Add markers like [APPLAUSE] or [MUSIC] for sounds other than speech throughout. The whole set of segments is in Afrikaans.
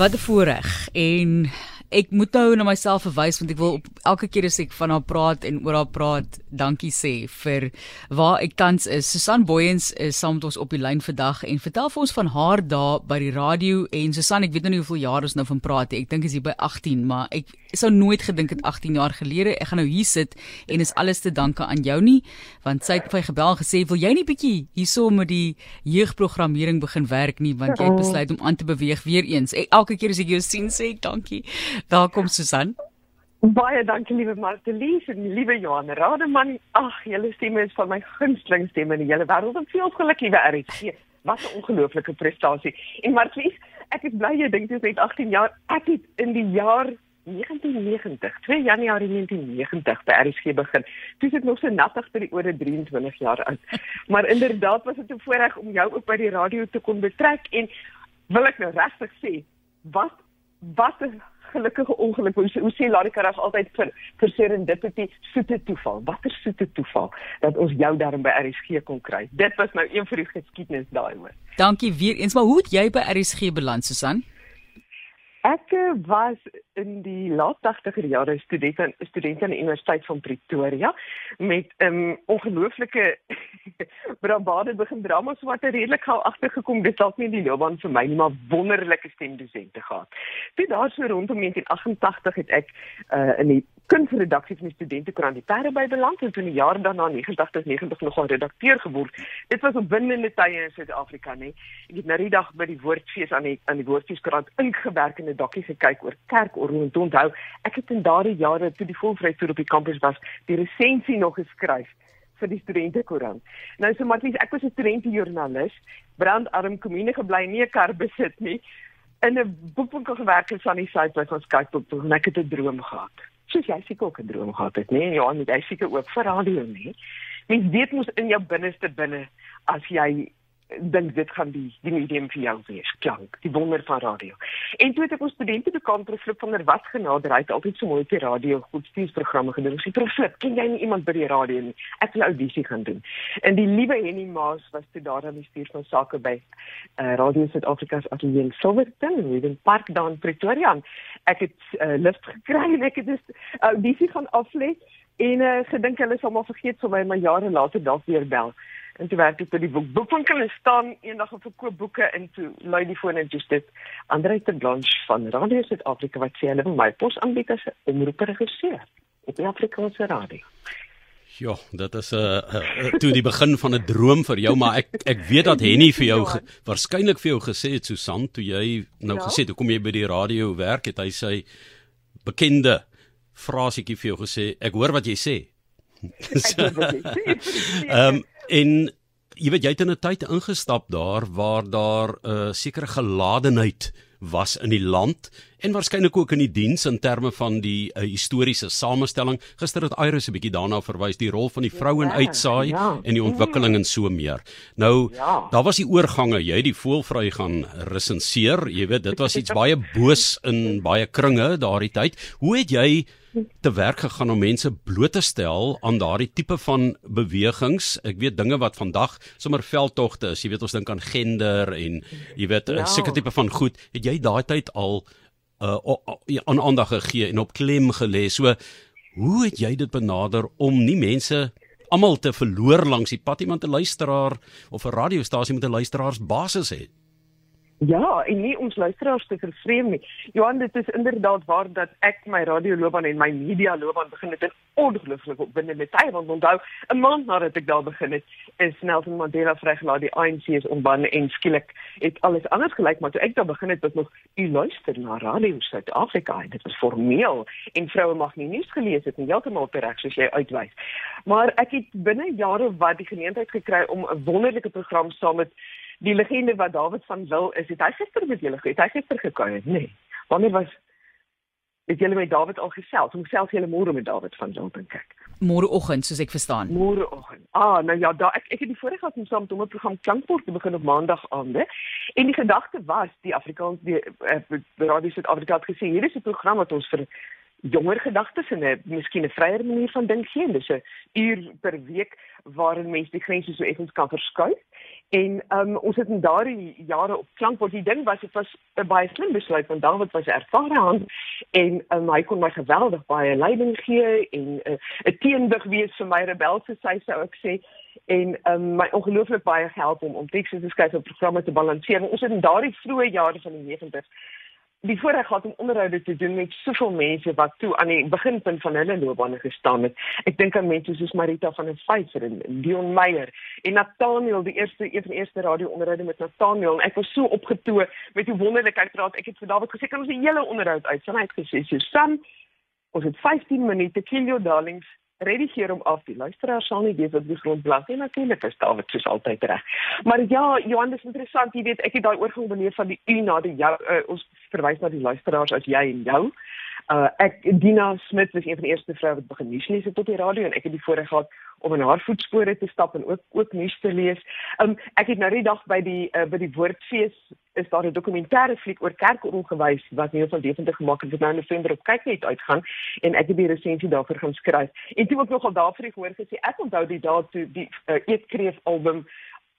Wat 'n voorreg. En ek moet nou na myself verwys want ek wil op elke keer as ek van haar praat en oor haar praat, dankie sê vir waar ek tans is. Susan Booyens is saam met ons op die lyn vandag en vertel vir ons van haar dae by die radio en Susan, ek weet nou nie hoeveel jaar ons nou van praat nie. Ek dink is hier by 18, maar ek sou nooit gedink het 18 jaar gelede ek gaan nou hier sit en is alles te danke aan jou nie, want sy het vir gebel en gesê, "Wil jy nie bietjie hierso met die jeugprogrammering begin werk nie, want jy het besluit om aan te beweeg weer eens." Ek, elke keer as ek jou sien, sê ek dankie. Welkom Susan. Baie dankie liewe Martelies en liewe Johan Rademan. Ag, julle stemme is van my gunsteling stemme in die hele wêreld. Ek veel geluk hier by RSG. Wat 'n ongelooflike prestasie. En Martelies, ek is bly jy dink jy het 18 jaar. Ek het in die jaar 1990, 2 Januarie 1990 by RSG begin. Toe sit nog so nattig by die ore 23 jaar oud. Maar inderdaad was dit 'n voorreg om jou ook by die radio te kon betrek en wil ek nou regtig sê, wat wat 'n gelukkige ongeluk. Hoe, hoe sê Larika reg altyd vir vir serendipity, soete toeval. Watter soete toeval dat ons jou daarin by RSG kon kry. Dit was nou een vir die geskiedenis daai hoor. Dankie weer eens, maar hoe het jy by RSG beland, Susan? Ek eh, was in die laat 80er jare student aan student aan die Universiteit van Pretoria met 'n um, ongelooflike [LAUGHS] brabade begin drama so wat redelik gou agtergekom dit dalk nie die loopbaan vir my nie maar wonderlike stemdosente gehad. Toe daar so rondom 1988 het ek uh, in die kunsredaksie van die studentekoerant die Perde by beland en toe in die jare daarna 89 90 nogal redakteur geword. Dit was op binnende tye in Suid-Afrika nê. Ek het nou die dag by die woordfees aan die aan die woordfeeskoerant ingewerk en 'n dokkie gekyk oor kerkorgel en onthou ek het in daardie jare toe die volvryheid toer op die kampus was, die resensie nog geskryf vir die studentekoerant. Nou so maar ek was 'n studentejoernalis, brandarm kommunie gebly, nie 'n kar besit nie in 'n boekwinkel gewerk in Sunny Side by ons kyk tot en ek het 'n droom gehad soos jy seker ook 'n droom gehad het, nee, ja, met jy seker ook vir radio nie. Mens weet mos in jou binneste binne as jy dink dit gaan die die medium vir jou wees, klank, die wonder van radio. En toe het ek ons studente vir Flip van der Walt genader, hy het altyd so mooi op die radio godsdienstprogramme gedoen. Ek sê, "Professor, ken jy nie iemand by die radio nie? Ek wil audisie gaan doen." En die liewe Henny Maas was toe daar aan die stuur van sake by uh, Radio Suid-Afrika se ateljee in Silverton, in Park daar in Pretoria. Ek het uh, lift gekry en ek het dus audisie gaan aflê en uh, gedink hulle sal maar vergeet sou my maar jare later dalk weer bel. En toe werk ek by die boek boekwinkel en staan eendag en verkoop boeke en toe lui die foon en just dit Andre te Blanche van Radio Suid-Afrika wat sê hulle wil my pos aanbied as 'n omroeperegisseur op die Afrikaanse radio. Ja, dit is 'n uh, uh, toe die begin van 'n droom vir jou, maar ek ek weet dat Henny vir jou waarskynlik vir jou gesê het Susan toe jy nou ja? gesê het hoe kom jy by die radio werk het hy sy bekende frasietjie vir jou gesê ek hoor wat jy sê. [LAUGHS] Ehm um, en jy weet jy het in 'n tyd ingestap daar waar daar 'n uh, sekere geladenheid was in die land en waarskynlik ook in die diens in terme van die uh, historiese samestelling. Gister het Iris 'n bietjie daarna verwys die rol van die vroue in ja, uitsaai ja. en die ontwikkeling en so meer. Nou, ja. daar was die oorgange, jy het die voelvry gaan resenseer. Jy weet, dit was iets baie boos in baie kringe daardie tyd. Hoe het jy te werk gegaan om mense bloot te stel aan daardie tipe van bewegings. Ek weet dinge wat vandag sommer veldtogte is. Jy weet ons dink aan gender en jy weet 'n ja. sekere tipe van goed. Het jy daai tyd al uh aan aandag gegee en op klem gelê? So hoe het jy dit benader om nie mense almal te verloor langs die pad iemand te luisteraar of 'n radiostasie met 'n luisteraars basis het? Ja, en nie ons luisteraars te vervreem nie. Johan, dit is inderdaad waar dat ek my radioloopbaan en my media loopbaan begin het in ongelooflike opwindende tye, want onthou, 'n maand nadat ek daar begin het, is Nelson Mandela vrygelaat, die ANC is ontban en skielik het alles anders gelyk, maar toe ek daar begin het, was nog u luister na Radio Suid-Afrika en dit was formeel en vroue mag nie nuus gelees het en heeltemal reg soos jy uitwys. Maar ek het binne jare wat die geleentheid gekry om 'n wonderlike program saam met die legende wat Dawid van Wil is, het hy gister met julle het hy gister gekuier, nee. Wanneer was het julle met Dawid al gesels? Hoe selfs julle môre met Dawid van Wil dink ek. Môreoggend, soos ek verstaan. Môreoggend. Ah, nou ja, daar ek ek het die voorreg gehad om saam met hom 'n program Klankpoort te begin op maandag aande. En die gedagte was die Afrikaans die uh, Radio Suid-Afrika het gesê hier is 'n program wat ons vir jonger gedagtes en 'n miskien 'n vryer manier van dink gee. Dis 'n uur per week waarin mense die grense so effens kan verskuif En um, ons het in daardie jare op klankbord die ding was dit was 'n baie slim besluit want David was 'n ervare hand en um, hy kon my geweldig baie leiding gee en 'n uh, 'n teenwig wees vir my rebelse sy sou ek sê en um, my ongelooflik baie help om om tekste te skryf en programme te balanseer. Ons het in daardie vroeë jare van die 90's die voorreg gehad om onderhoude te doen met soveel mense wat toe aan die beginpunt van hulle loopbane gestaan het. Ek dink aan mense soos Marita van der Vyver en Dion Meyer en Nathaniel, die eerste een van die eerste radio-onderhoude met Nathaniel. Ek was so opgetoe met hoe wonderlik hy praat. Ek het vir David gesê kan ons 'n hele onderhoud uit. Sy het gesê, "Susan, ons het 15 minute, kill your darlings." Redigeer om af die luisteraar sal nie weet wat die grondblad is natuurlik is wat soos altyd reg. Maar ja, Johan dis interessant, jy weet ek het daai oorgang beleef van die u na die jou uh, ons verwys na die luisteraars as jy en jou. Uh ek Dina Smit was een van die eerste vroue wat begin nuus lees op die radio en ek het die voorreg gehad om in haar voetspore te stap en ook ook nuus te lees. Um ek het nou die dag by die uh, by die woordfees is daar 'n dokumentêre fliek oor kerkorgel gewys wat nie van definitief gemaak het wat nou in November op kyk net uitgaan en ek het die resensie daarvoor gaan skryf. En toe ook nogal daarvoor gehoor gesê ek onthou die dae toe die uh, eetkreef album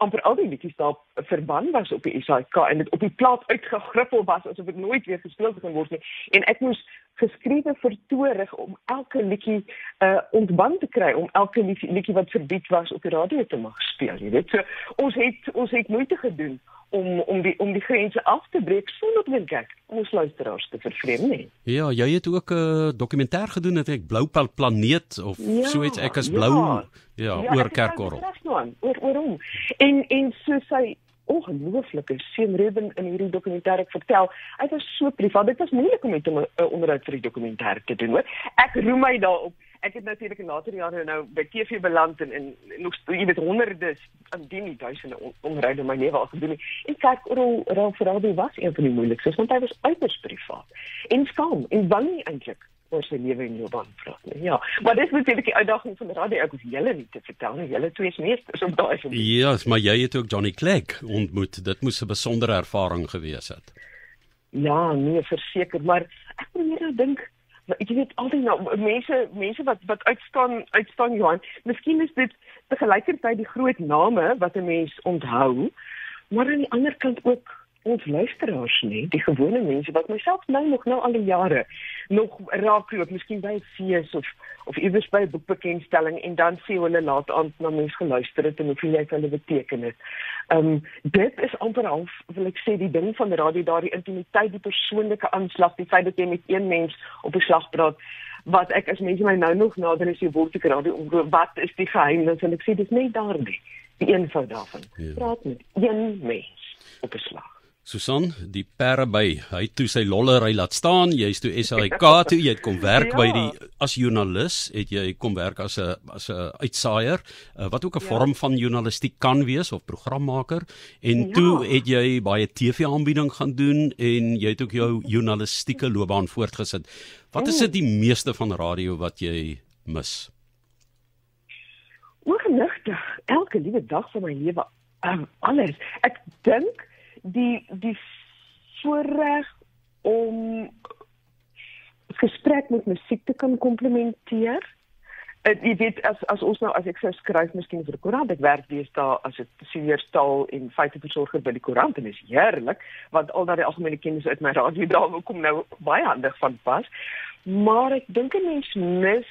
amper al die liedjies daar verban was op die SAK en dit op die plaat uitgegriffel was asof dit nooit weer gespeel kan word nie en ek moes geskrewe vertoorig om elke liedjie uh ontband te kry om elke liedjie wat verbied was op die radio te mag speel jy weet so ons het ons het moeite gedoen om om die om die grense af te breek sonder om kyk ons luisteraars te vervreem nie. Ja, jy het ook 'n uh, dokumentêr gedoen het ek Blou Planeet of ja, so iets ek as blou ja, ja, ja oor Kerkkorrel. Oor oor hom. En en so sy ongelooflike seun Ruben in hierdie dokumentêr vertel. Hy was so privaat. Dit was moeilik om met hom 'n uh, onderhoud vir die dokumentêr te doen, hoor. Ek roem my daarop ek het natuurlik in later jare nou by TV beland en en nog jy weet honderde aan die nie duisende onryde my lewe al gedoen en kyk oor veral die was een van die moeilikstes want hy was uiters privaat en skaam en bang eintlik oor sy lewe en loopbaan nie. Ja maar dis natuurlik die uitdaging van radio. Ek hoef julle nie te vertel nie. Julle twee is meesters op daai ja maar jy het ook Johnny Clegg ontmoet. Dit moes 'n besondere ervaring gewees het. Ja nee verseker maar ek probeer nou dink ek weet altyd nou mense mense wat wat uitstaan uitstaan Johan. Miskien is dit te gelykertyd die groot name wat 'n mens onthou, maar aan die ander kant ook ons luisteraars nie, die gewone mense wat myself nou nog nou al die jare nog raak loop, miskien by 'n fees of of iewers by 'n boekbekenstelling en dan sê hulle laat aan na mense geluister het en hoeveel jy hulle beteken het. Ehm um, dit is amper half wil ek sê die ding van radio daardie intimiteit, die persoonlike aanslag, die feit dat jy met een mens op 'n slag praat wat ek as mense my nou nog nader as jy word ek radio omroep wat is die geheim dan sal ek sê dis net daardie die eenvoud daarvan ja. praat met een mens op 'n slag Susan, die pere by, hy toe sy lollery laat staan, jy's toe SAK toe, jy het kom werk [LAUGHS] ja. by die as joernalis, het jy kom werk as 'n as 'n uitsaaier, uh, wat ook 'n ja. vorm van journalistiek kan wees of programmaker en ja. toe het jy baie TV-aanbieding gaan doen en jy het ook jou journalistieke loopbaan voortgesit. Wat is dit die meeste van radio wat jy mis? Ongenigtig, elke liewe dag van my lewe, um, alles. Ek dink die die voorreg om gesprek met musiek te kan komplementeer. Uh, jy weet as as ons nou as ek sou skryf miskien vir die koerant, ek werk deesdae as 'n senior taal en feiteversorger by die koerant en is heerlik want al daai algemene kennis uit my radio daar kom nou baie handig van pas. Maar ek dink 'n mens mis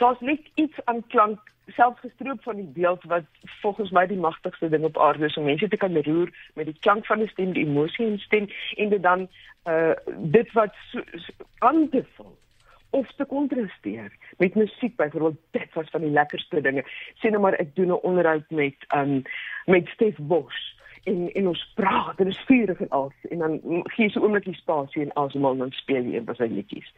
daar's net iets aan klank selfgestroop van die beeld wat volgens my die magtigste ding op aarde is om mense te kan roer met die klank van die stem, die emosie in stem en dit dan uh dit wat aan te vul of te kontrasteer met musiek byvoorbeeld dit was van die lekkerste dinge. Sien nou maar ek doen 'n onderhoud met um met Stef Bos en en ons praat en ons vuur en al en dan gee jy so oomblikie spasie en asemhaal dan speel jy een van sy liedjies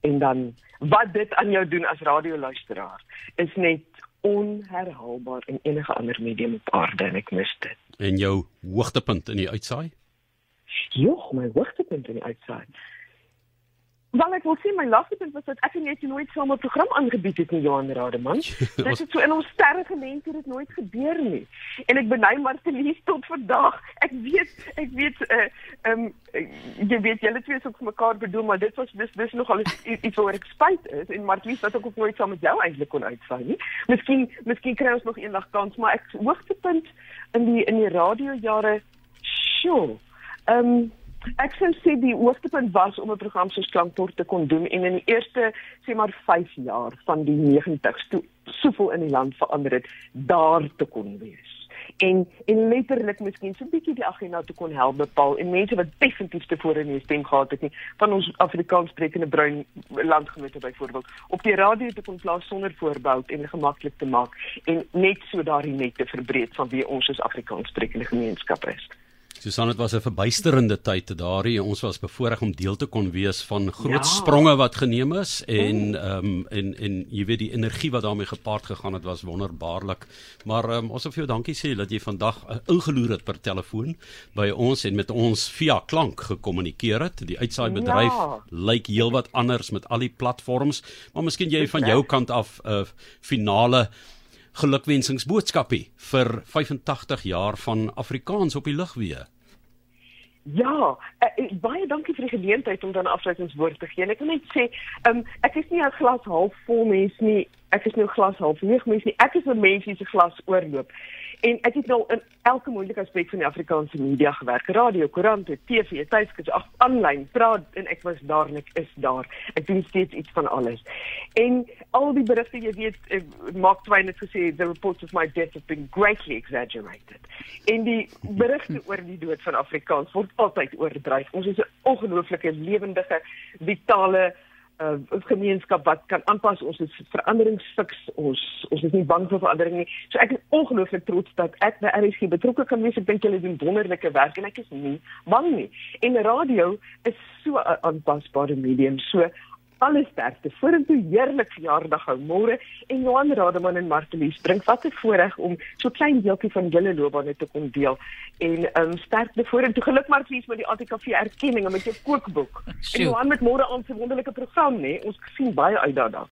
en dan wat dit aan jou doen as radioluisteraar is net onherhaalbaar in enige ander medium op aarde en ek mis dit. En jou hoogtepunt in die uitsaai? Jogg, my hoogtepunt in die uitsaai. Wel ek wil sê my laaste punt was dat ek net nooit so 'n program aangebied het nie Johan Rademan. [LAUGHS] Dit het so in ons sterre mense dit nooit gebeur nie. En ek beny maar te lees tot vandag. Ek weet ek weet uh um jy weet julle twee is ook vir mekaar bedoel maar dit was dis dis nogal iets waar ek spyt is en Marlies wat ek ook nooit saam met jou eintlik kon uitvaar nie. Miskien miskien kry ons nog eendag kans maar ek hoogtepunt in die in die radiojare sjoe. Um Ek sou sê die hoogtepunt was om 'n program so klankbord te kon doen en in die eerste sê maar 5 jaar van die 90s toe soveel in die land verander het daar te kon wees. En en letterlik miskien so 'n bietjie die agenda te kon help bepaal en mense wat definitief tevore nie stem gehad het nie van ons Afrikaans sprekende bruin landgenote byvoorbeeld op die radio te kon plaas sonder voorbou en gemaklik te maak en net so daardie net te verbreek van wie ons as Afrikaans sprekende gemeenskap is. Susan dit was 'n verbuisterende tyd daardie ons was bevoorreg om deel te kon wees van groot ja. spronge wat geneem is en ehm um, en en jy weet die energie wat daarmee gepaard gegaan het was wonderbaarlik maar um, ons wil vir jou dankie sê dat jy vandag uh, ingeloer het per telefoon by ons en met ons via klank gekommunikeer het die uitsaai bedryf ja. lyk heelwat anders met al die platforms maar miskien jy van jou kant af 'n uh, finale gelukwensingsboodskapie vir 85 jaar van Afrikaans op die lug weer. Ja, uh, baie dankie vir die geleentheid om dan afsluitingswoord te gee. Ek wil net sê, um, ek is nie 'n glas half vol mens nie. Ek is nou glas half leeg mens nie. Ek is 'n mens wie se glas oorloop. En ek het nou in elke moeilike aspek van die Afrikaanse media gewerk. Radio, koerante, TV, tydskrifte, ag aanlyn, praat en ek was daar en ek is daar. Ek doen steeds iets van alles. En al die berigte jy weet, eh, Mark Twain het gesê the reports of my death have been greatly exaggerated. En die berigte oor die dood van Afrikaans word altyd oordryf. Ons is 'n ongelooflike lewendige, vitale uh, gemeenskap wat kan aanpas. Ons is veranderingsfiks. Ons ons is nie bang vir verandering nie. So ek is ongelooflik trots dat ek by RSG betrokke kan wees. Ek dink julle doen wonderlike werk en ek is nie bang nie. En radio is so 'n aanpasbare medium. So alles sterkte vorentoe heerlik verjaardag hou. Môre en Johan Rademan en Martelies bring wat 'n voorreg om so klein deeltjie van julle loopbaan te kon deel. En um, sterkte vorentoe. Geluk Martelies met die ATKV erkenning en met jou kookboek. En Johan met môre aan se wonderlike program nê? Ons sien baie uit daarna